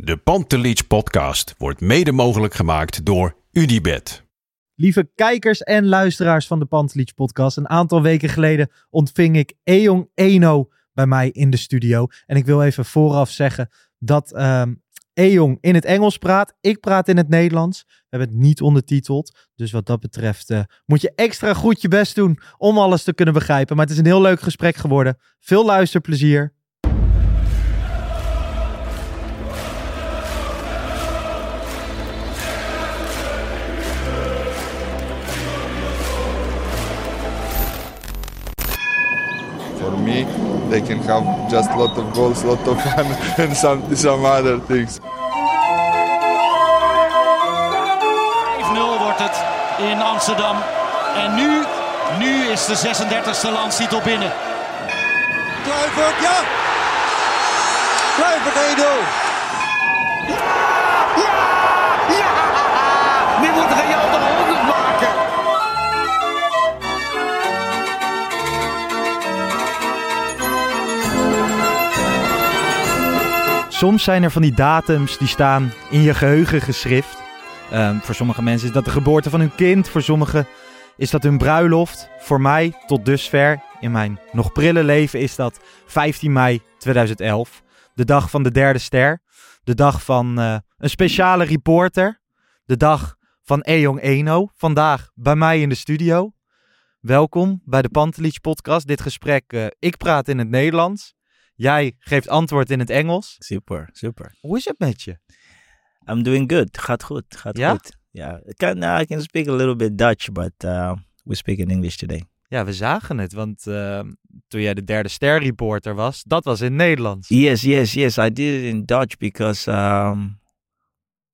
De Pantelich podcast wordt mede mogelijk gemaakt door Unibed. Lieve kijkers en luisteraars van de Pantelich podcast. Een aantal weken geleden ontving ik Eong Eno bij mij in de studio. En ik wil even vooraf zeggen dat ehm Eong in het Engels praat. Ik praat in het Nederlands. We hebben het niet ondertiteld. Dus wat dat betreft eh, moet je extra goed je best doen om alles te kunnen begrijpen. Maar het is een heel leuk gesprek geworden. Veel luisterplezier. They can have just lot of goals, lot of fun, and some some other things. 5-0 wordt het in Amsterdam. En nu, nu is de 36e landstitel binnen. Kluivert, ja! Kluivert 1-0. Soms zijn er van die datums die staan in je geheugen geschrift. Ehm, voor sommige mensen is dat de geboorte van hun kind. Voor sommigen is dat hun bruiloft. Voor mij, tot dusver, in mijn nog prille leven, is dat 15 mei 2011. De dag van de derde ster. De dag van eh, een speciale reporter. De dag van Ejong Eno. Vandaag bij mij in de studio. Welkom bij de Pantelich podcast. Dit gesprek, eh, ik praat in het Nederlands. Jij geeft antwoord in het Engels. Super, super. Hoe is het met je? I'm doing good. Gaat goed, gaat Ja? goed. Yeah, I can, uh, I can speak a little bit Dutch, but uh, we speak in English today. Ja, we zagen het, want eh, toen jij de derde ster reporter was, dat was in Nederlands. Yes, yes, yes. I did it in Dutch because, um,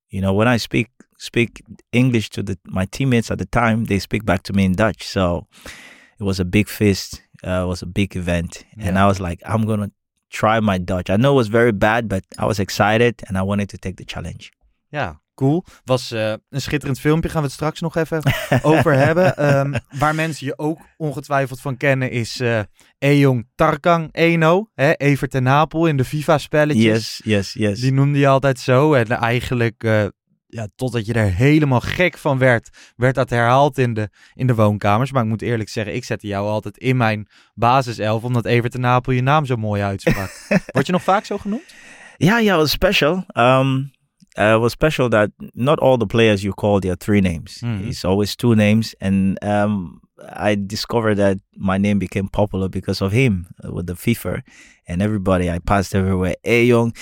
you know, when I speak speak English to the, my teammates at the time, they speak back to me in Dutch. So it was a big feast. Uh, it was a big event, and. I was like, I'm gonna try my Dutch. I know it was very bad, but I was excited and I wanted to take the challenge. Ja, cool. Was eh, een schitterend filmpje, gaan we het straks nog even over hebben. Ehm, waar mensen je ook ongetwijfeld van kennen is eh Ejong Tarkang Eno, hè, Evert ten Napel in de FIFA-spelletjes. Yes, yes, yes. Die noemde je altijd zo. En eigenlijk, eh, ja, totdat je er helemaal gek van werd, werd dat herhaald in de, in de woonkamers. Maar ik moet eerlijk zeggen, ik zette jou altijd in mijn basiself, omdat Evert Napel je naam zo mooi uitsprak. Word je nog vaak zo genoemd? Yeah, it was special. Um, uh, was special that not all the players you call their three names. Mhm. It's always two names, and um, I discovered that my name became popular because of him uh, with the FIFA, and everybody I passed everywhere. Hey, young,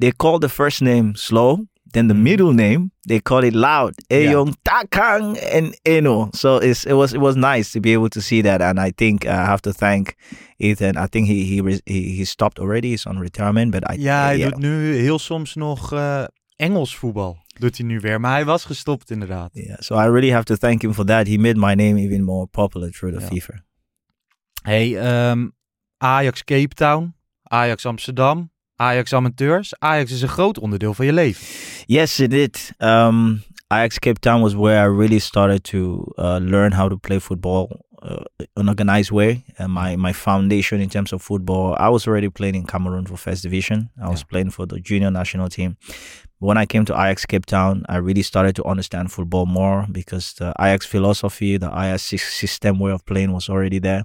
they call the first name slow. Then the middle name they call it loud. Hey, Yeah. Takang and Eno. So it's, it was it was nice to be able to see that, and I think I have to thank Ethan. I think he he he, he stopped already. He's on retirement, but I Ja, hij yeah. doet nu heel soms nog eh, Engels voetbal. Doet hij nu weer. Maar hij was gestopt inderdaad. Yeah, so I really have to thank him for that. He made my name even more popular through the Yeah. FIFA. Hey, ehm, Ajax Cape Town, Ajax Amsterdam, Ajax Amateurs. Ajax is een groot onderdeel van je leven. Yes, it did. Um, Ajax Cape Town was where I really started to uh, learn how to play football uh, an organized way. And my my foundation in terms of football, I was already playing in Cameroon for First Division. I was Yeah. playing for the junior national team. But when I came to Ajax Cape Town, I really started to understand football more because the Ajax philosophy, the Ajax system way of playing was already there.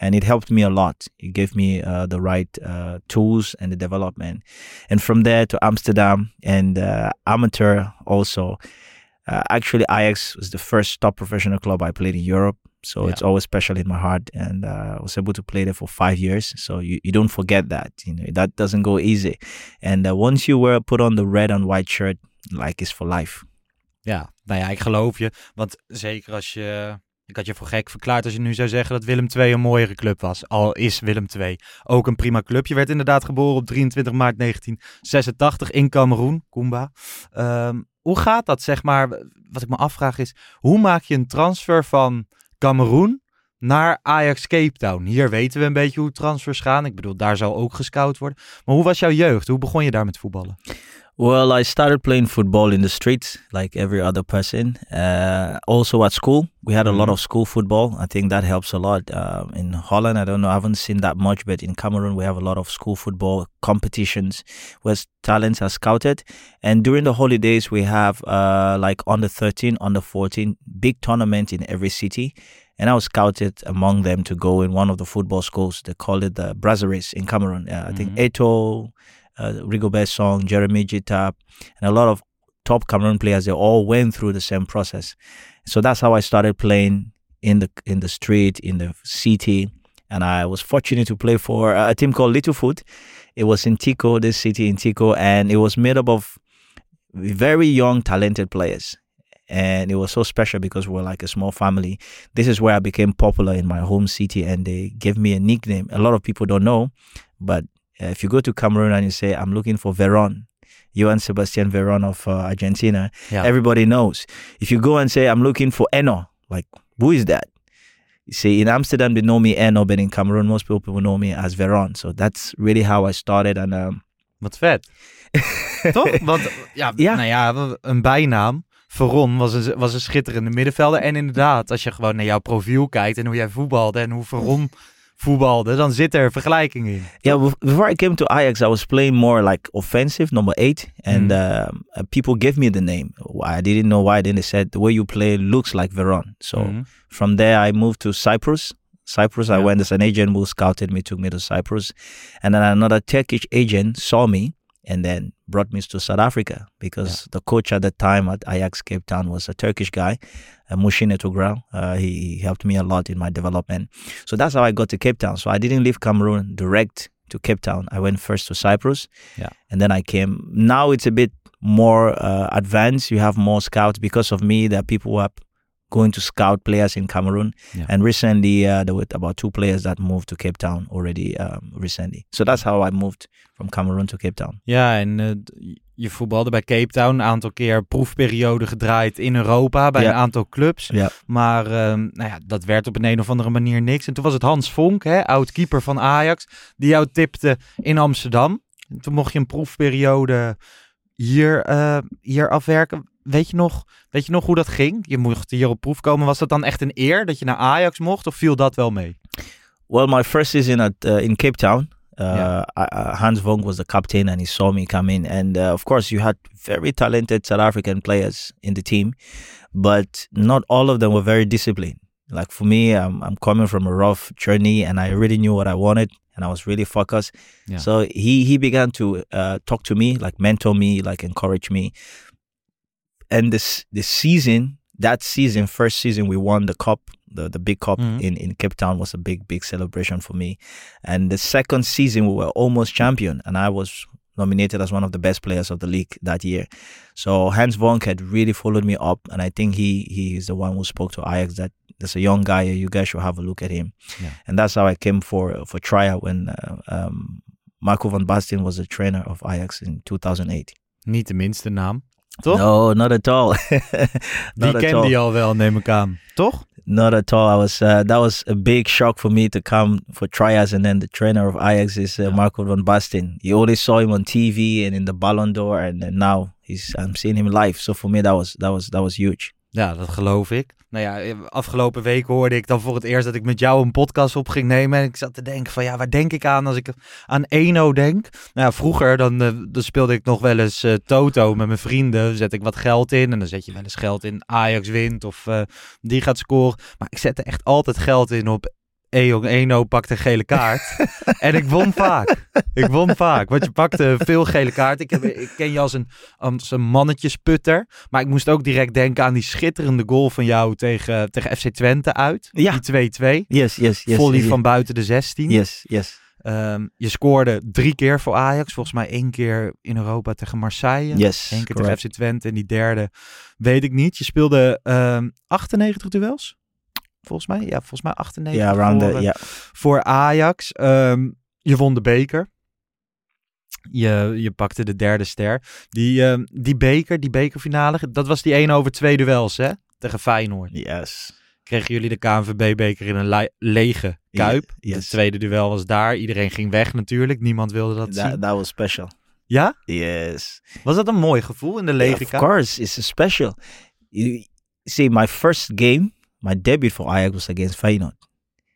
And it helped me a lot. It gave me uh, the right uh, tools and the development. And from there to Amsterdam and uh, amateur also. Uh, actually, Ajax was the first top professional club I played in Europe. So Yeah. it's always special in my heart. And uh, I was able to play there for five years. So you, you don't forget that. You know, that doesn't go easy. And uh, once you wear put on the red and white shirt, like it's for life. Ja, nou ja, ik geloof je. Want zeker als je Ik had je voor gek verklaard als je nu zou zeggen dat Willem II een mooiere club was. Al is Willem II ook een prima club. Je werd inderdaad geboren op 23 maart 1986 in Cameroen, Kumba. Ehm, hoe gaat dat, zeg maar? Wat ik me afvraag is, hoe maak je een transfer van Cameroen naar Ajax Cape Town? Hier weten we een beetje hoe transfers gaan. Ik bedoel, daar zal ook gescout worden. Maar hoe was jouw jeugd? Hoe begon je daar met voetballen? Well, I started playing football in the streets like every other person. Uh, also at school, we had a lot Mhm. of school football. I think that helps a lot. Uh, in Holland, I don't know, I haven't seen that much, but in Cameroon, we have a lot of school football competitions where talents are scouted. And during the holidays, we have uh, like under 13, under 14, big tournaments in every city. And I was scouted among them to go in one of the football schools. They call it the Brasseries in Cameroon. Uh, I think Mhm. Eto, uh, Rigobert Song, Jeremy Jitap, and a lot of top Cameroon players. They all went through the same process. So that's how I started playing in the in the street, in the city, and I was fortunate to play for a team called Littlefoot. It was in Tico, this city in Tico, and it was made up of very young, talented players. And it was so special because we were like a small family. This is where I became popular in my home city, and they gave me a nickname. A lot of people don't know, but uh, if you go to Cameroon and you say, I'm looking for Veron, Johan Sebastian Veron of uh, Argentina, Ja. everybody knows. If you go and say, I'm looking for Eno, like, who is that? You see, in Amsterdam, they know me Eno, but in Cameroon, most people know me as Veron. So that's really how I started. And um, Wat vet. Toch? Want ja, Ja. Nou ja, een bijnaam. Veron was een, was een schitterende middenvelder. En inderdaad, als je gewoon naar jouw profiel kijkt en hoe jij voetbalde en hoe Veron voetbalde, dan zit er vergelijking in. Yeah, bef- before I came to Ajax, I was playing more like offensive, number eight, and Mm. uh, people gave me the name. I didn't know why. Then they said the way you play looks like Veron. So Mhm. from there, I moved to Cyprus. Cyprus, I Yeah. went as an agent who scouted me, took me to Cyprus, and then another Turkish agent saw me and then brought me to South Africa because the coach at the time at Ajax Cape Town was a Turkish guy, uh, Mushin Etogral. Uh, he, he helped me a lot in my development. So that's how I got to Cape Town. So I didn't leave Cameroon direct to Cape Town. I went first to Cyprus, Yeah. and then I came. Now it's a bit more uh, advanced. You have more scouts because of me. There are people who are going to scout players in Cameroon. Yeah. And recently, uh, there were about two players that moved to Cape Town already um, recently. So that's how I moved from Cameroon to Cape Town. Ja, en d- je voetbalde bij Cape Town een aantal keer proefperiode gedraaid in Europa bij Ja. een aantal clubs. Ja. Maar ehm, nou ja, dat werd op een, een of andere manier niks. En toen was het Hans Vonk, hè, oud-keeper van Ajax, die jou tipte in Amsterdam. En toen mocht je een proefperiode hier, eh, hier afwerken. Weet je, nog, weet je nog hoe dat ging? Je mocht hier op proef komen. Was dat dan echt een eer dat je naar Ajax mocht? Of viel dat wel mee? Well, my first season at uh, in Cape Town, uh, Yeah. Uh, Hans Vonk was the captain, and he saw me come in. And uh, of course, you had very talented South African players in the team, but not all of them were very disciplined. Like for me, I'm, I'm coming from a rough journey, and I really knew what I wanted, and I was really focused. Yeah. So he he began to uh, talk to me, like mentor me, like encourage me. And this the season, that season, first season, we won the cup, the the big cup Mhm. in in Cape Town was a big big celebration for me. And the second season, we were almost champion, and I was nominated as one of the best players of the league that year. So Hans Vonk had really followed me up, and I think he he is the one who spoke to Ajax that there's a young guy you guys should have a look at him. Yeah. And that's how I came for for tryout when uh, um, Marco van Basten was the trainer of Ajax in 2008. Niet de minste naam. Toch? No, not at all. Die not kende all. je al wel, neem ik aan. Toch? Not at all. I was uh, that was a big shock for me to come for tryouts, and then the trainer of Ajax is uh, Marco van Basten. You always saw him on TV and in the Ballon d'Or, and then now he's I'm seeing him live. So for me, that was that was that was huge. Ja, dat geloof ik. Nou ja, afgelopen week hoorde ik dan voor het eerst dat ik met jou een podcast op ging nemen. En ik zat te denken van ja, waar denk ik aan als ik aan Eno denk? Nou ja, vroeger dan, eh, dan speelde ik nog wel eens eh, Toto met mijn vrienden. Zet ik wat geld in en dan zet je wel eens geld in Ajax wint of eh, die gaat scoren. Maar ik zette echt altijd geld in op Ejong Eno pakt een gele kaart. en ik won vaak. Ik won vaak. Want je pakte veel gele kaart. Ik, heb, ik ken je als een, als een mannetjesputter. Maar ik moest ook direct denken aan die schitterende goal van jou tegen, tegen FC Twente uit. Ja. Die 2-2. Yes, yes, yes. Volley yes, van buiten de 16. Yes, yes. Ehm, je scoorde drie keer voor Ajax. Volgens mij één keer in Europa tegen Marseille. Yes, Eén keer correct. tegen FC Twente. En die derde weet ik niet. Je speelde ehm 98 duels. Volgens mij. Ja, volgens mij 98 Yeah, around voor, the eh, yeah. voor Ajax. Ehm, je won de beker. Je, je pakte de derde ster. Die, ehm, die beker, die bekerfinale, dat was die 1 over twee duels, hè? Tegen Feyenoord. Yes. Kregen jullie de KNVB-beker in een lege kuip. Yes. Het tweede duel was daar. Iedereen ging weg natuurlijk. Niemand wilde dat zien. That, that was special. Ja? Yes. Was dat een mooi gevoel in de lege of kuip? course, it's special. You see, my first game, my debut for Ajax was against Feyenoord.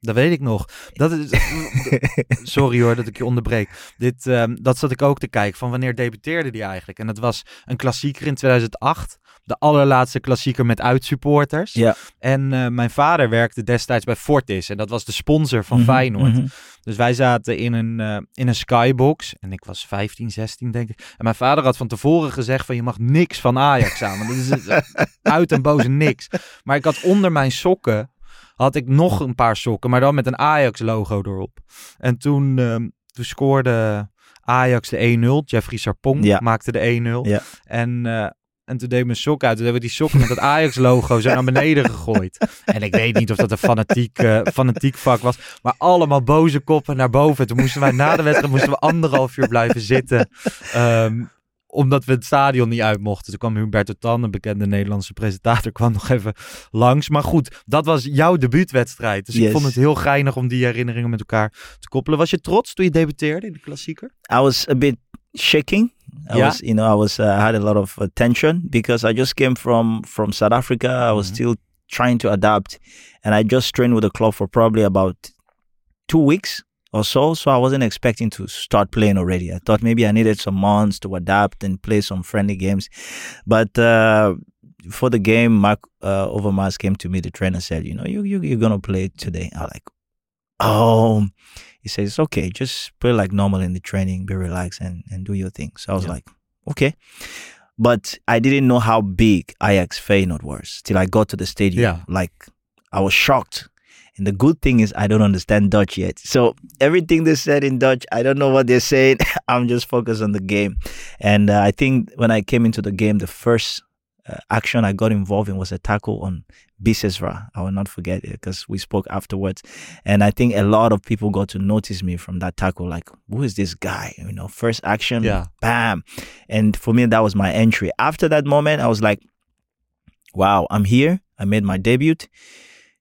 Dat weet ik nog. Dat is, sorry hoor dat ik je onderbreek. Dit, ehm, dat zat ik ook te kijken van wanneer debuteerde die eigenlijk. En dat was een klassieker in 2008. De allerlaatste klassieker met uitsupporters. Ja. En eh, mijn vader werkte destijds bij Fortis. En dat was de sponsor van Mhm, Feyenoord. mhm. Dus wij zaten in een, eh, in een skybox. En ik was 15, 16 denk ik. En mijn vader had van tevoren gezegd van je mag niks van Ajax aan. Want dat is eh, uit en boze niks. Maar ik had onder mijn sokken had ik nog een paar sokken. Maar dan met een Ajax logo erop. En toen, ehm, toen scoorde Ajax de 1-0. Jeffrey Sarpong Ja. maakte de 1-0. Ja. En... eh, en toen deed ik mijn sok uit. Toen hebben we die sokken met dat Ajax-logo zo naar beneden gegooid. En ik weet niet of dat een fanatiek, eh, fanatiek vak was. Maar allemaal boze koppen naar boven. Toen moesten wij na de wedstrijd moesten we anderhalf uur blijven zitten. Ehm, omdat we het stadion niet uit mochten. Toen kwam Humberto Tan, een bekende Nederlandse presentator, kwam nog even langs. Maar goed, dat was jouw debuutwedstrijd. Dus ik vond het heel geinig om die herinneringen met elkaar te koppelen. Was je trots toen je debuteerde in de klassieker? I was a bit shaking. I Yeah? was, you know, I was, uh, I had a lot of tension because I just came from from South Africa. I was Mhm. still trying to adapt, and I just trained with the club for probably about two weeks or so. So I wasn't expecting to start playing already. I thought maybe I needed some months to adapt and play some friendly games, but. Uh, for the game, Mark uh, Overmars came to me. The trainer said, "You know, you you you're gonna play today." I was like, "Oh." He says, "It's okay. Just play like normal in the training. Be relaxed and and do your thing." So I was Yeah. like, "Okay." But I didn't know how big Ajax Feyenoord was till I got to the stadium. Yeah. Like I was shocked. And the good thing is I don't understand Dutch yet. So everything they said in Dutch, I don't know what they're saying. I'm just focused on the game. And uh, I think when I came into the game, the first uh, action I got involved in was a tackle on Bisesra. I will not forget it because we spoke afterwards. And I think a lot of people got to notice me from that tackle. Like, who is this guy? You know, first action, Yeah. bam. And for me, that was my entry. After that moment, I was like, wow, I'm here. I made my debut.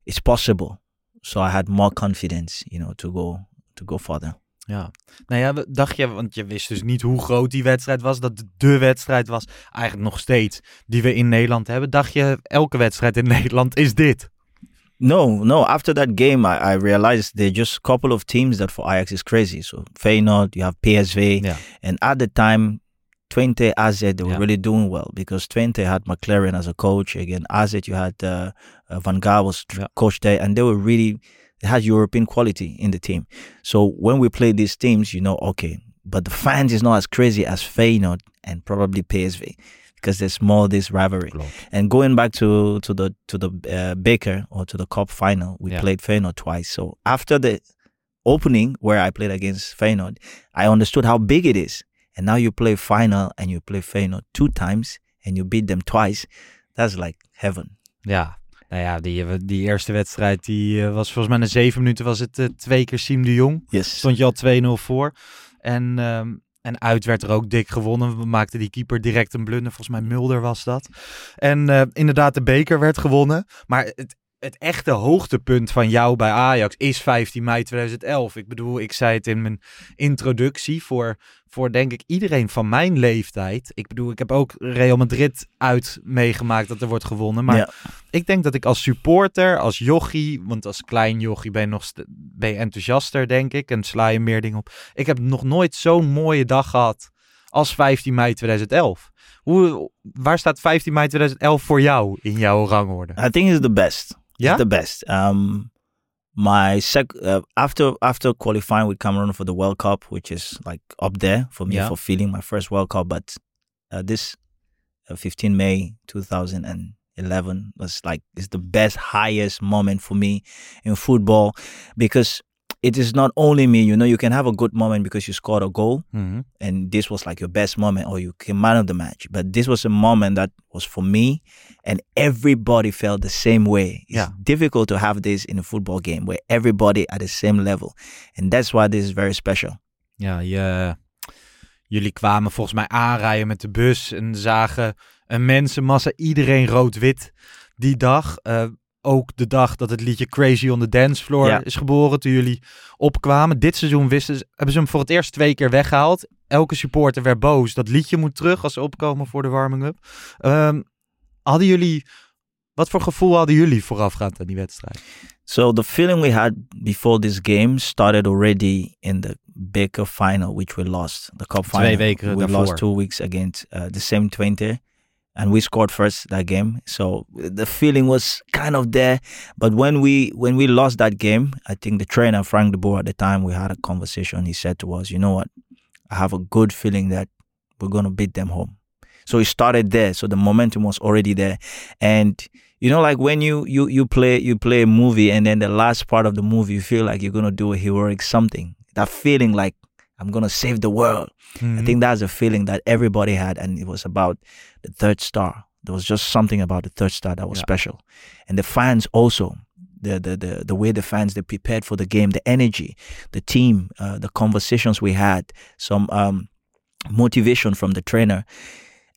It's possible. So I had more confidence, you know, to go to go further. Ja. Nou ja, dacht je, want je wist dus niet hoe groot die wedstrijd was, dat het de wedstrijd was, eigenlijk nog steeds, die we in Nederland hebben. Dacht je, elke wedstrijd in Nederland is dit? No, no. After that game, I, I realized there are just a couple of teams that for Ajax is crazy. So Feyenoord, you have PSV, Ja. and at the time, Twente, AZ, they were Yeah. really doing well because Twente had McLaren as a coach. Again, AZ, you had uh, uh, Van Gaal was Yeah. coach there, and they were really they had European quality in the team. So when we play these teams, you know, okay, but the fans is not as crazy as Feyenoord and probably PSV because there's more this rivalry. And going back to to the to the uh, Baker or to the Cup final, we Yeah. played Feyenoord twice. So after the opening where I played against Feyenoord, I understood how big it is. And now you play final and you play Feyenoord two times and you beat them twice. That's like heaven. Ja. Nou ja, die, die eerste wedstrijd, die eh, was volgens mij na zeven minuten was het eh, twee keer Siem de Jong. Yes. Stond je al 2-0 voor. En, ehm, en uit werd er ook dik gewonnen. We maakten die keeper direct een blunder. Volgens mij Mulder was dat. En eh, inderdaad, de beker werd gewonnen. Maar het, het echte hoogtepunt van jou bij Ajax is 15 mei 2011. Ik bedoel, ik zei het in mijn introductie voor, voor denk ik iedereen van mijn leeftijd. Ik bedoel, ik heb ook Real Madrid uit meegemaakt dat er wordt gewonnen. Maar Ja. ik denk dat ik als supporter, als jochie, want als klein jochie ben je, nog ben je enthousiaster, denk ik. En sla je meer dingen op. Ik heb nog nooit zo'n mooie dag gehad als 15 mei 2011. Hoe, waar staat 15 mei 2011 voor jou in jouw rangorde? I think it's the best. Ja? It's the best. Um, my sec uh, after after qualifying with Cameroon for the World Cup, which is like up there for me Yeah. for feeling my first World Cup, but uh, this uh, 15 May 2011 was like is the best highest moment for me in football because it is not only me. You know, you can have a good moment because you scored a goal, Mhm. and this was like your best moment, or you came man of the match. But this was a moment that was for me, and everybody felt the same way. It's Yeah. difficult to have this in a football game where everybody at the same level, and that's why this is very special. Ja, je, jullie kwamen volgens mij aanrijden met de bus en zagen een mensenmassa, iedereen rood-wit die dag. Eh, ook de dag dat het liedje Crazy on the Dance Floor Ja. is geboren toen jullie opkwamen. Dit seizoen wisten ze, hebben ze hem voor het eerst twee keer weggehaald. Elke supporter werd boos. Dat liedje moet terug als ze opkomen voor de warming-up. Ehm, hadden jullie, wat voor gevoel hadden jullie voorafgaand aan die wedstrijd? So the feeling we had before this game started already in the Baker final, which we lost. The cup Twee final. weken we daarvoor. lost two weeks against uh, the same 20, and we scored first that game. So the feeling was kind of there. But when we when we lost that game, I think the trainer Frank de Boer at the time we had a conversation. He said to us, "You know what? I have a good feeling that we're gonna beat them home." So it started there. So the momentum was already there, and you know like when you you you play you play a movie and then the last part of the movie you feel like you're gonna do a heroic something that feeling like i'm gonna save the world. I think that's a feeling that everybody had and it was about the third star. There was just something about the third star that was Yeah. special. And the fans also the, the the the way the fans they prepared for the game the energy the team uh, the conversations we had some um motivation from the trainer.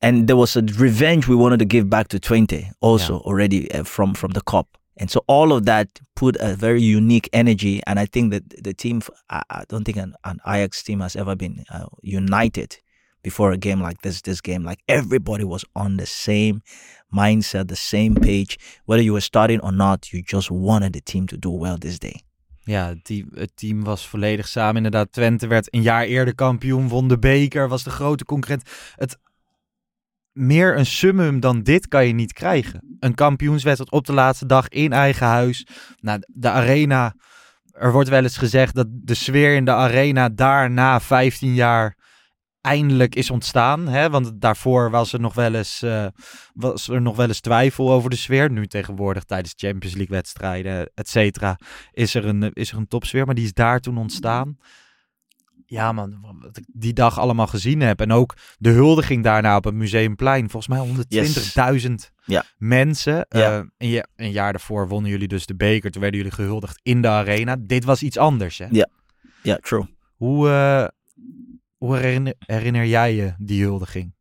And there was a revenge we wanted to give back to 20 also already uh, from from the cup and so all of that put a very unique energy and i think that the team i, don't think an, an ajax team has ever been uh, united before a game like this this game like everybody was on the same mindset the same page whether you were starting or not you just wanted the team to do well this day Ja, het team, het team was volledig samen. Inderdaad, Twente werd een jaar eerder kampioen, won de beker, was de grote concurrent. Het, meer een summum dan dit kan je niet krijgen. Een kampioenswedstrijd op de laatste dag in eigen huis. Nou, de arena, er wordt wel eens gezegd dat de sfeer in de arena daar na 15 jaar eindelijk is ontstaan. Hè? Want daarvoor was er, nog wel eens, eh, was er nog wel eens twijfel over de sfeer. Nu tegenwoordig tijdens Champions League wedstrijden, et cetera, is er een, is er een topsfeer. Maar die is daar toen ontstaan. Ja man, wat ik die dag allemaal gezien heb. En ook de huldiging daarna op het Museumplein. Volgens mij 120.000 Ja. mensen. Ja. Eh, een, ja- een jaar daarvoor wonnen jullie dus de beker. Toen werden jullie gehuldigd in de arena. Dit was iets anders hè? Ja. yeah true Hoe, eh, hoe herinner, herinner jij je die huldiging?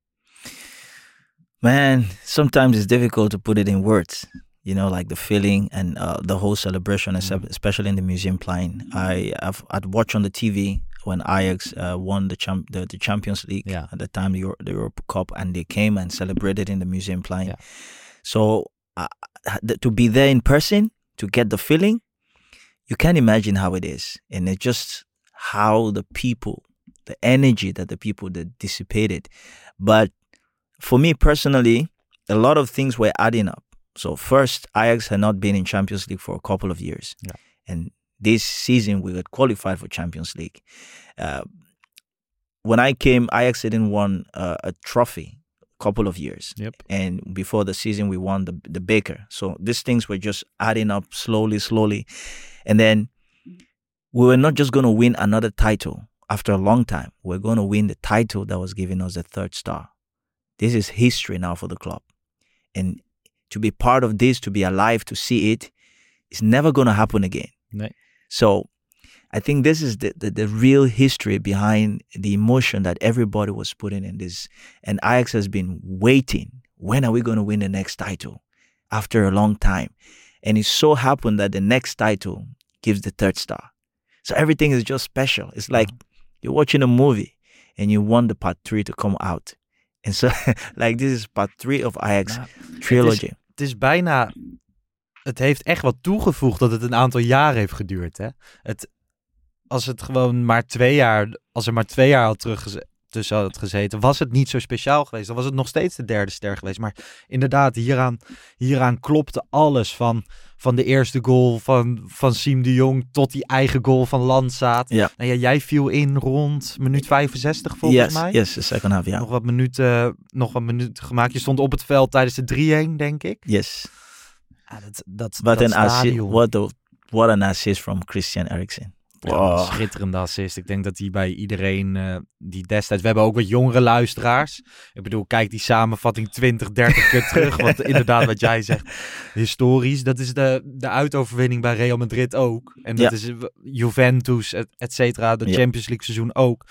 Man, sometimes it's difficult to put it in words. You know, like the feeling and uh, the whole celebration, espe- especially in the museum playing. I I've I'd watched on the TV when Ajax uh, won the champ the, the Champions League Yeah. at the time the, Euro- the Europa Cup, and they came and celebrated in the museum playing. Yeah. So uh, th- to be there in person to get the feeling, you can't imagine how it is, and it's just how the people, the energy that the people that dissipated, but for me personally, a lot of things were adding up. So first, Ajax had not been in Champions League for a couple of years, Yeah. and this season we got qualified for Champions League. Uh, when I came, Ajax didn't won uh, a trophy a couple of years, Yep. and before the season we won the the Baker. So these things were just adding up slowly, slowly, and then we were not just going to win another title after a long time. We're going to win the title that was giving us the third star. This is history now for the club. And to be part of this, to be alive, to see it, it's never going to happen again. Nee. So I think this is the, the, the real history behind the emotion that everybody was putting in this. And Ajax has been waiting. When are we going to win the next title? After a long time. And it so happened that the next title gives the third star. So everything is just special. It's like you're watching a movie and you want the part three to come out. And so, like, this is part three of Ajax Nou, trilogy. Het is bijna. Het heeft echt wat toegevoegd dat het een aantal jaar heeft geduurd. Hè? Het, als het gewoon maar twee jaar. Als er maar twee jaar had terug tussen had gezeten, was het niet zo speciaal geweest. Dan was het nog steeds de derde ster geweest. Maar inderdaad, hieraan, hieraan klopte alles. Van, van de eerste goal van, van Siem de Jong tot die eigen goal van Landzaat. Ja. Nou ja, jij viel in rond minuut 65 volgens yes, mij. yes, second half, yeah. Nog wat minuten, nog wat minuten gemaakt. Je stond op het veld tijdens de 3-1, denk ik. Yes. Ja, dat, dat, dat an assist, what, the, what an assist from Christian Eriksen. Ja, Wow. schitterende assist. Ik denk dat hij bij iedereen eh, die destijds... We hebben ook wat jongere luisteraars. Ik bedoel, kijk die samenvatting 20, 30 keer terug. Want inderdaad, wat jij zegt, historisch. Dat is de, de uitoverwinning bij Real Madrid ook. En dat Ja. is eh, Juventus, et, et cetera. De Ja. Champions League seizoen ook.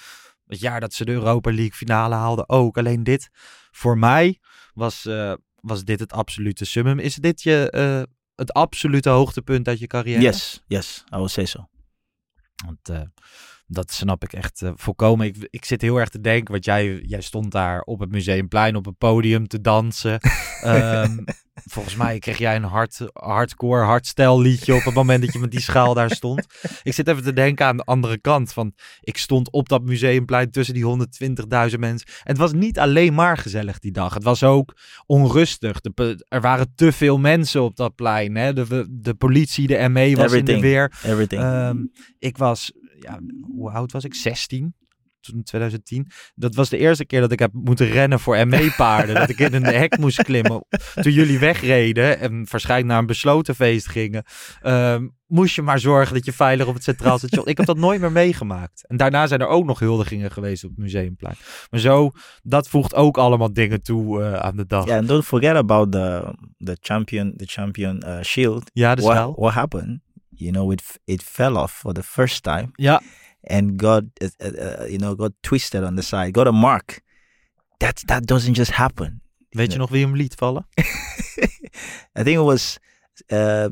Het jaar dat ze de Europa League finale haalden ook. Alleen dit, voor mij, was, eh, was dit het absolute summum. Is dit je... eh, het absolute hoogtepunt uit je carrière? Yes, yes, I will say so. Want eh, dat snap ik echt eh, volkomen. Ik, ik zit heel erg te denken, want jij, jij stond daar op het Museumplein op het podium te dansen. Ehm, volgens mij kreeg jij een hard, hardcore, hardstyle liedje op het moment dat je met die schaal daar stond. Ik zit even te denken aan de andere kant. Van, ik stond op dat Museumplein tussen die 120.000 mensen. En het was niet alleen maar gezellig die dag. Het was ook onrustig. De, er waren te veel mensen op dat plein. Hè? De, de politie, de ME was in de Everything. weer. Everything. Ehm, ik was, ja, hoe oud was ik? 16. Toen in 2010. Dat was de eerste keer dat ik heb moeten rennen voor ME-paarden. dat ik in een hek moest klimmen. Toen jullie wegreden en waarschijnlijk naar een besloten feest gingen. ehm, moest je maar zorgen dat je veilig op het Centraal Station... ik heb dat nooit meer meegemaakt. En daarna zijn er ook nog huldigingen geweest op het Museumplein. Maar zo, dat voegt ook allemaal dingen toe eh, aan de dag. yeah, and don't forget about the the champion, the champion uh, shield. Ja, de what, what happened? You know, it it fell off for the first time, Ja, and got uh, uh, you know got twisted on the side, got a mark. That that doesn't just happen. weet je Nee. nog wie hem liet vallen? I think it was uh,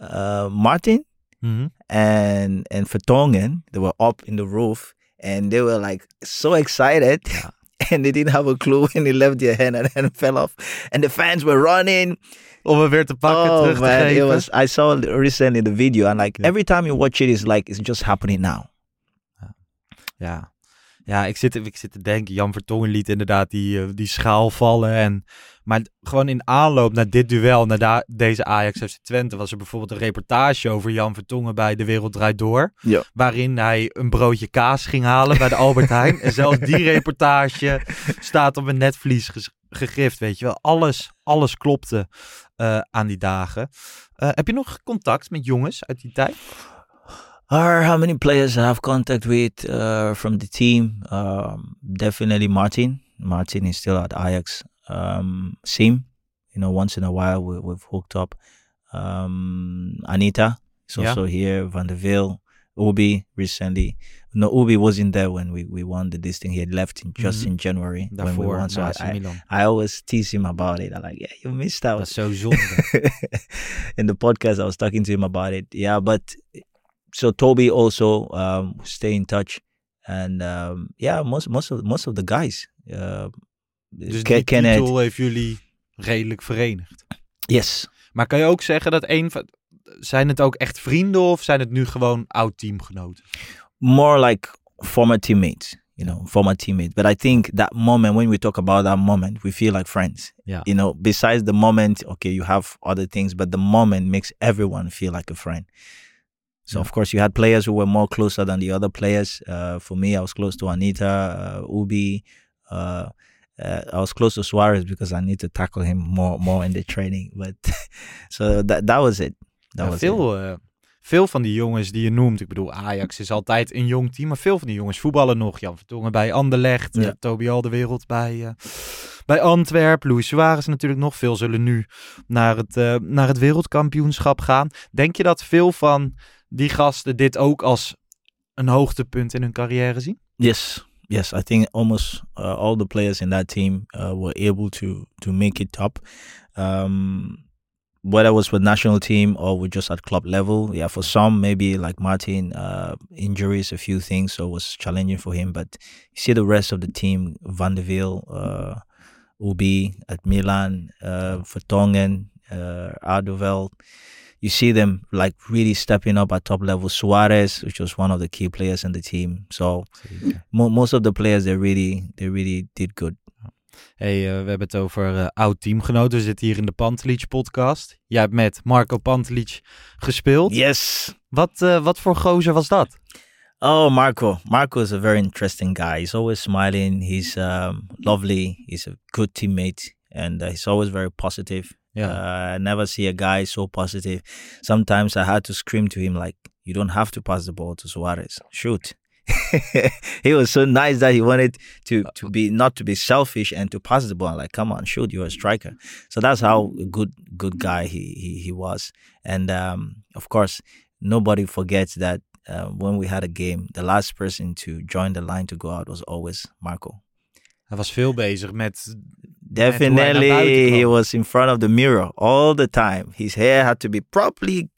uh, Martin Mhm. and and Vertonghen. They were up in the roof, and they were like so excited. And they didn't have a clue when they left their hand and then fell off. And the fans were running. Om hem weer te pakken, oh terug te man, it geven. was. I saw recently the video, and like Yeah. every time you watch it, it's like it's just happening now. Ja, ja ik, zit, ik zit te denken, Jan Vertongen liet inderdaad die, eh, die schaal vallen. En, maar gewoon in aanloop naar dit duel, naar da- deze Ajax FC Twente, was er bijvoorbeeld een reportage over Jan Vertongen bij De Wereld Draait Door. Ja. Waarin hij een broodje kaas ging halen bij de Albert Heijn. En zelfs die reportage staat op een netvlies ges- gegrift, weet je wel. Alles, alles klopte eh, aan die dagen. Eh, heb je nog contact met jongens uit die tijd? Or how many players I have contact with uh, from the team? Um, definitely Martin. Martin is still at Ajax. Um, Sim, you know, once in a while we, we've hooked up. Um, Anita is Yeah. also here. Van der Veel, Ubi recently. No, Ubi wasn't there when we, we won the this thing. He had left in, just Mhm. in January when we won. So I, I, I always tease him about it. I'm like, yeah, you missed out. Zo zonde. in the podcast, I was talking to him about it. Yeah, but so Toby also um, stay in touch, and um, yeah, most most of most of the guys. Uh, Dus die Kenneth, titel heeft jullie redelijk verenigd. yes, Maar kan je ook zeggen dat een van... Zijn het ook echt vrienden of zijn het nu gewoon oud-teamgenoten? more like former teammates. You know, former teammates. But I think that moment when we talk about that moment, we feel like friends. Yeah. You know, besides the moment, okay, you have other things, but the moment makes everyone feel like a friend. So Yeah. of course you had players who were more closer than the other players. Uh, for me, I was close to Anita, uh, Ubi. Uh, uh, I was close to Suarez because I need to tackle him more more in the training. But so that that was it. Ja, veel, eh, veel van die jongens die je noemt, ik bedoel Ajax is altijd een jong team, maar veel van die jongens voetballen nog. Jan Vertongen bij Anderlecht, eh. Toby Alderwereld bij, eh bij Antwerp, Luis Suarez natuurlijk nog. Veel zullen nu naar het, naar het wereldkampioenschap gaan. Denk je dat veel van die gasten dit ook als een hoogtepunt in hun carrière zien? Yes, yes. I think almost uh, all the players in that team uh, were able to to make it top. Um, whether it was with national team or with just at club level, yeah. For some, maybe like Martin, uh, injuries, a few things, so it was challenging for him. But you see the rest of the team: Van de Veel, uh, Ubi at Milan, uh, Vertonghen, uh. You see them like really stepping up at top level. Suarez, which was one of the key players in the team. So mo- most of the players they really they really did good. Hey, eh, we hebben het over eh, oud teamgenoten. We zitten hier in de Pantelic podcast. Jij hebt met Marco Pantelic gespeeld. Yes. Wat, eh, wat voor gozer was dat? Oh, Marco. Marco is a very interesting guy. He's always smiling. He's um, lovely. He's a good teammate, and uh, he's always very positive. Uh, I never see a guy so positive. Sometimes I had to scream to him like, "You don't have to pass the ball to Suarez. Shoot." he was so nice that he wanted to to be not to be selfish and to pass the ball. Like, come on, shoot, you're a striker. So that's how good good guy he he, he was. And um, of course, nobody forgets that uh, when we had a game, the last person to join the line to go out was always Marco. Hij was veel bezig met... Definitely, buiten he was in front of the mirror all the time. His hair had to be properly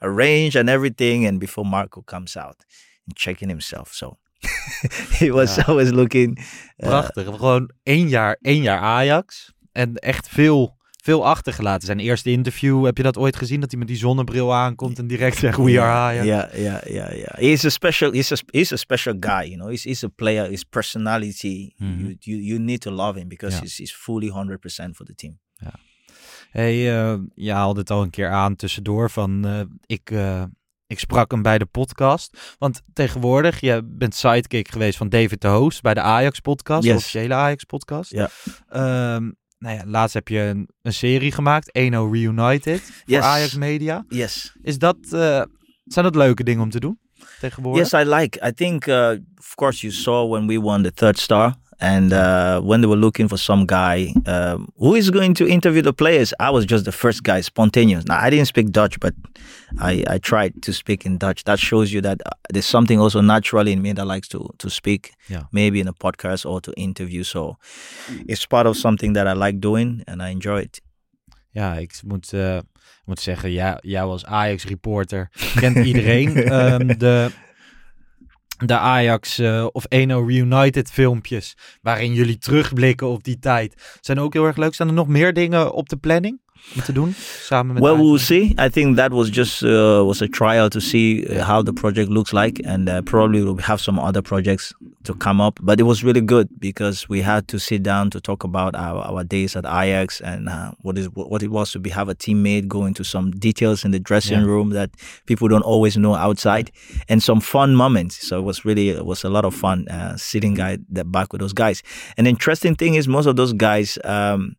arranged and everything. And before Marco comes out checking himself, so he was Ja. always looking. uh, Prachtig. Gewoon één jaar, één jaar Ajax. En echt veel, veel achtergelaten. Zijn eerste interview, heb je dat ooit gezien? Dat hij met die zonnebril aankomt en direct zegt, we are Ajax. Yeah, yeah, yeah, yeah. He's a special. He's a he's a special guy. You know, he's he's a player. His personality. Mhm. You, you you need to love him because Ja. he's he's fully hundred percent for the team. Hey, eh, je haalde het al een keer aan tussendoor van eh, ik, eh, ik sprak hem bij de podcast. Want tegenwoordig, je bent sidekick geweest van David de Host bij de Ajax podcast, de officiële Ajax podcast. Ja. Ehm, nou ja, laatst heb je een, een serie gemaakt, 1-0 Reunited, voor Yes. Ajax Media. Yes. Is dat, eh, zijn dat leuke dingen om te doen tegenwoordig? Yes, I like. I think, uh, of course, you saw when we won the third star, and uh, when they were looking for some guy um, who is going to interview the players. I was just the first guy, spontaneous. Now I didn't speak Dutch, but I, I tried to speak in Dutch. That shows you that uh, there's something also naturally in me that likes to to speak, Yeah. maybe in a podcast or to interview. So it's part of something that I like doing, and I enjoy it. Ja, ik moet, eh, moet zeggen, ja, jij als Ajax-reporter kent iedereen. Ehm, de, de Ajax eh, of 1-0 Reunited filmpjes, waarin jullie terugblikken op die tijd, zijn ook heel erg leuk. Staan er nog meer dingen op de planning om te doen, samen met well, we'll see. I think that was just uh, was a trial to see uh, how the project looks like, and uh, probably we'll have some other projects to come up. But it was really good because we had to sit down to talk about our, our days at Ajax and uh, what is what it was to be have a teammate, go into some details in the dressing Yeah. room that people don't always know outside, and some fun moments. So it was really it was a lot of fun uh, sitting guy that back with those guys. And the interesting thing is most of those guys. Um,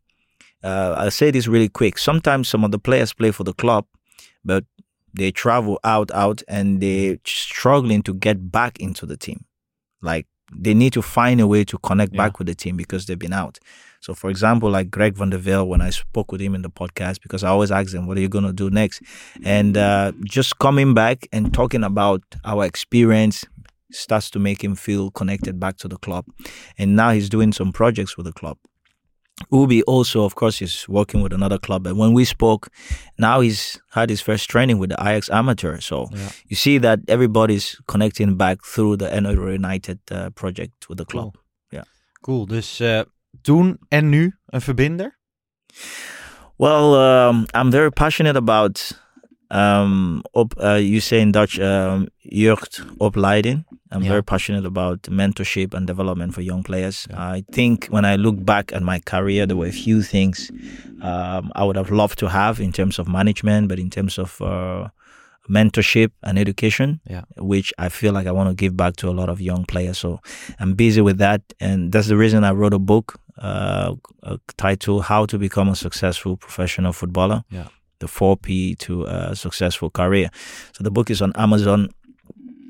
uh, I'll say this really quick. Sometimes some of the players play for the club, but they travel out, out, and they're struggling to get back into the team. Like they need to find a way to connect Yeah. back with the team because they've been out. So, for example, like Greg Van der Velde, when I spoke with him in the podcast, because I always ask him, "What are you gonna do next?" And uh, just coming back and talking about our experience starts to make him feel connected back to the club. And now he's doing some projects with the club. Ubi also, of course, is working with another club. And when we spoke, now he's had his first training with the Ajax Amateur. So Ja. you see that everybody's connecting back through the NO United uh, project with the club. Yeah. Cool, dus eh, toen en nu een verbinder? Well, um, I'm very passionate about um, op, uh, you say in Dutch, um, jeugdopleiding. I'm Yeah. very passionate about mentorship and development for young players. I think when I look back at my career, there were a few things um, I would have loved to have in terms of management, but in terms of uh, mentorship and education, Yeah. which I feel like I want to give back to a lot of young players. So I'm busy with that, and that's the reason I wrote a book uh, uh, titled "How to Become a Successful Professional Footballer." Yeah. The four P to a successful career. So the book is on Amazon.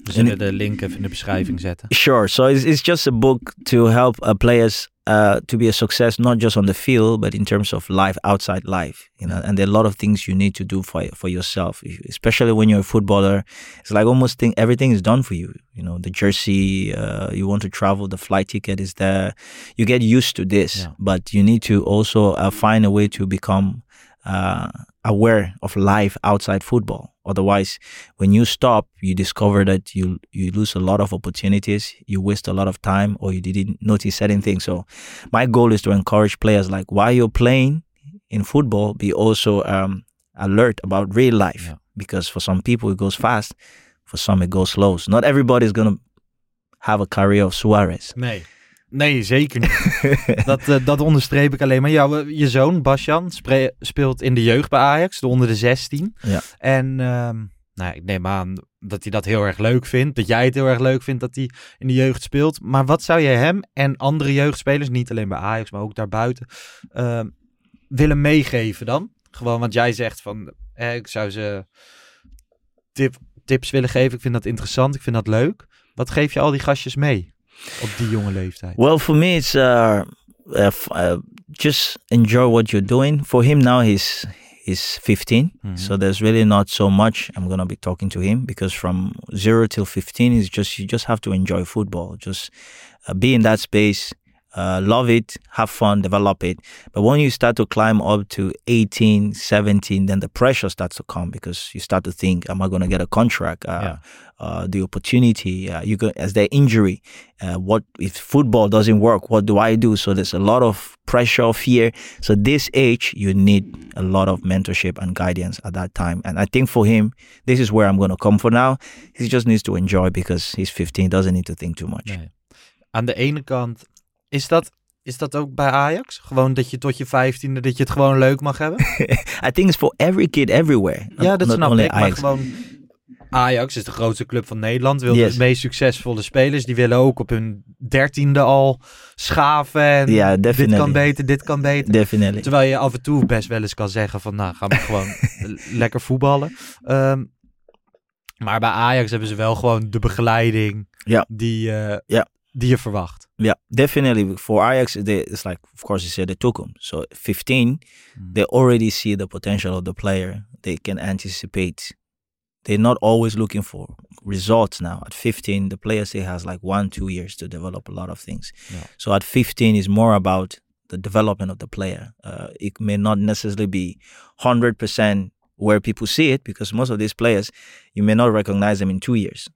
We zullen de link even in de beschrijving zetten. Sure. So it's, it's just a book to help uh, players uh, to be a success, not just on the field, but in terms of life outside life. You know, and there are a lot of things you need to do for for yourself, especially when you're a footballer. It's like almost think everything is done for you. You know, the jersey, uh, you want to travel, the flight ticket is there. You get used to this, Yeah. but you need to also uh, find a way to become uh, aware of life outside football. Otherwise, when you stop, you discover that you you lose a lot of opportunities, you waste a lot of time, or you didn't notice certain things. So, my goal is to encourage players like while you're playing in football, be also um, alert about real life Yeah. because for some people it goes fast, for some it goes slow. So not everybody is gonna have a career of Suarez. Nee. Nee, zeker niet. dat, eh, dat onderstreep ik alleen maar. Jouw, eh, je zoon, Basjan, speelt in de jeugd bij Ajax, de onder de 16. Ja. En ehm, nou, ik neem aan dat hij dat heel erg leuk vindt. Dat jij het heel erg leuk vindt dat hij in de jeugd speelt. Maar wat zou jij hem en andere jeugdspelers, niet alleen bij Ajax, maar ook daarbuiten, ehm, willen meegeven dan? Gewoon, want jij zegt van, eh, ik zou ze tip, tips willen geven. Ik vind dat interessant, ik vind dat leuk. Wat geef je al die gastjes mee op die jonge leeftijd? Well, for me, it's uh, uh, uh, just enjoy what you're doing. For him now, he's he's 15, Mhm. so there's really not so much I'm gonna be talking to him because from zero till 15 is just you just have to enjoy football. Just uh, be in that space. Uh, love it, have fun, develop it. But when you start to climb up to 18, 17, then the pressure starts to come because you start to think, am I going to get a contract? Uh, Yeah. uh, the opportunity, uh, you go, as their injury, uh, what if football doesn't work? What do I do? So there's a lot of pressure, fear. So this age, you need a lot of mentorship and guidance at that time. And I think for him, this is where I'm going to come for now. He just needs to enjoy because he's 15, doesn't need to think too much. Nee. Aan de ene kant, is dat, is dat ook bij Ajax? Gewoon dat je tot je vijftiende, dat je het gewoon leuk mag hebben? I think it's for every kid everywhere. ja, dat snap ik. Maar Ajax. gewoon, Ajax is de grootste club van Nederland. Wil Yes. de meest succesvolle spelers. Die willen ook op hun dertiende al schaven. En Ja, dit kan beter, dit kan beter. Definitely. Terwijl je af en toe best wel eens kan zeggen van, nou, gaan we gewoon lekker voetballen. Ehm, maar bij Ajax hebben ze wel gewoon de begeleiding Ja. die, eh, Ja. Die je verwacht. Yeah, definitely. For Ajax, they, it's like, of course, you said they took him. So 15, they already see the potential of the player. They can anticipate. They're not always looking for results now. At 15, the player still has like one, two years to develop a lot of things. Yeah. So at 15 is more about the development of the player. Uh, it may not necessarily be 100% where people see it because most of these players, you may not recognize them in two years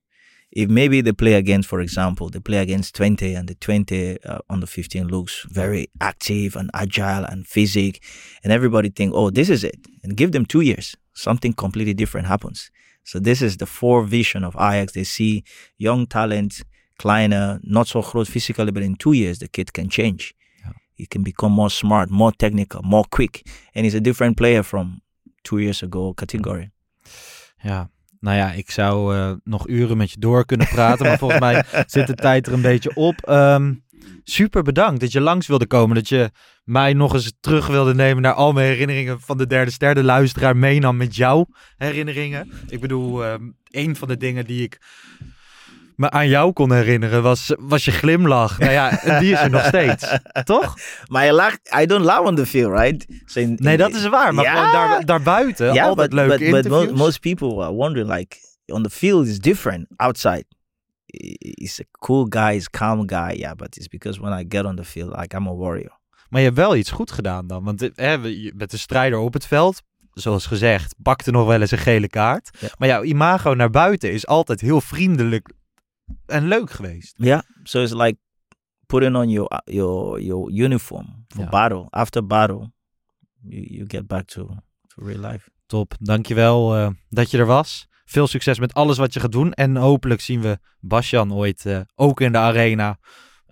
if maybe they play against, for example, they play against 20 and the 20 uh, on the 15 looks very active and agile and physic, and everybody think, oh, this is it. And give them two years, something completely different happens. So this is the four vision of Ajax. They see young talent, kleiner, not so groot physically, but in two years the kid can change. He can become more smart, more technical, more quick, and he's a different player from two years ago category. Ja, nou ja, ik zou eh, nog uren met je door kunnen praten, maar volgens mij zit de tijd er een beetje op. Ehm, super bedankt dat je langs wilde komen, dat je mij nog eens terug wilde nemen naar al mijn herinneringen van de derde ster. De luisteraar meenam met jouw herinneringen. Ik bedoel, ehm, een van de dingen die ik me aan jou kon herinneren was, was je glimlach. Nou ja, die is er nog steeds, toch? Maar je lacht, I don't laugh on the field, right? So in- Nee, dat is waar, maar gewoon daar, daarbuiten, yeah, altijd but, leuke but, but mo- interviews. most people are wondering like on the field is different outside he's a cool guy he's a calm guy yeah but it's because when i get on the field like i'm a warrior Maar je hebt wel iets goed gedaan dan. Want eh, hè, je bent een strijder op het veld. Zoals gezegd, pakte nog wel eens een gele kaart. Ja. Maar jouw imago naar buiten is altijd heel vriendelijk en leuk geweest. yeah so it's like putting on your your your uniform for Yeah. battle after battle you, you get back to, to real life Top, dankjewel uh, dat je er was. Veel succes met alles wat je gaat doen. En hopelijk zien we Basjan ooit eh, ook in de arena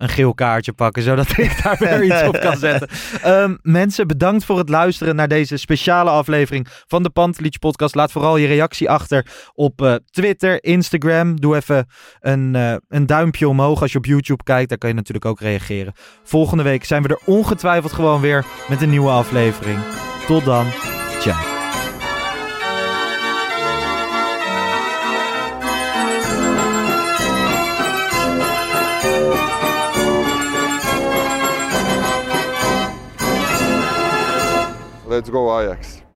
een geel kaartje pakken, zodat ik daar weer iets op kan zetten. Ehm, mensen, bedankt voor het luisteren naar deze speciale aflevering van de Pantelic podcast. Laat vooral je reactie achter op eh, Twitter, Instagram. Doe even een, eh, een duimpje omhoog als je op YouTube kijkt. Daar kan je natuurlijk ook reageren. Volgende week zijn we er ongetwijfeld gewoon weer met een nieuwe aflevering. Tot dan. Ciao. Let's go Ajax.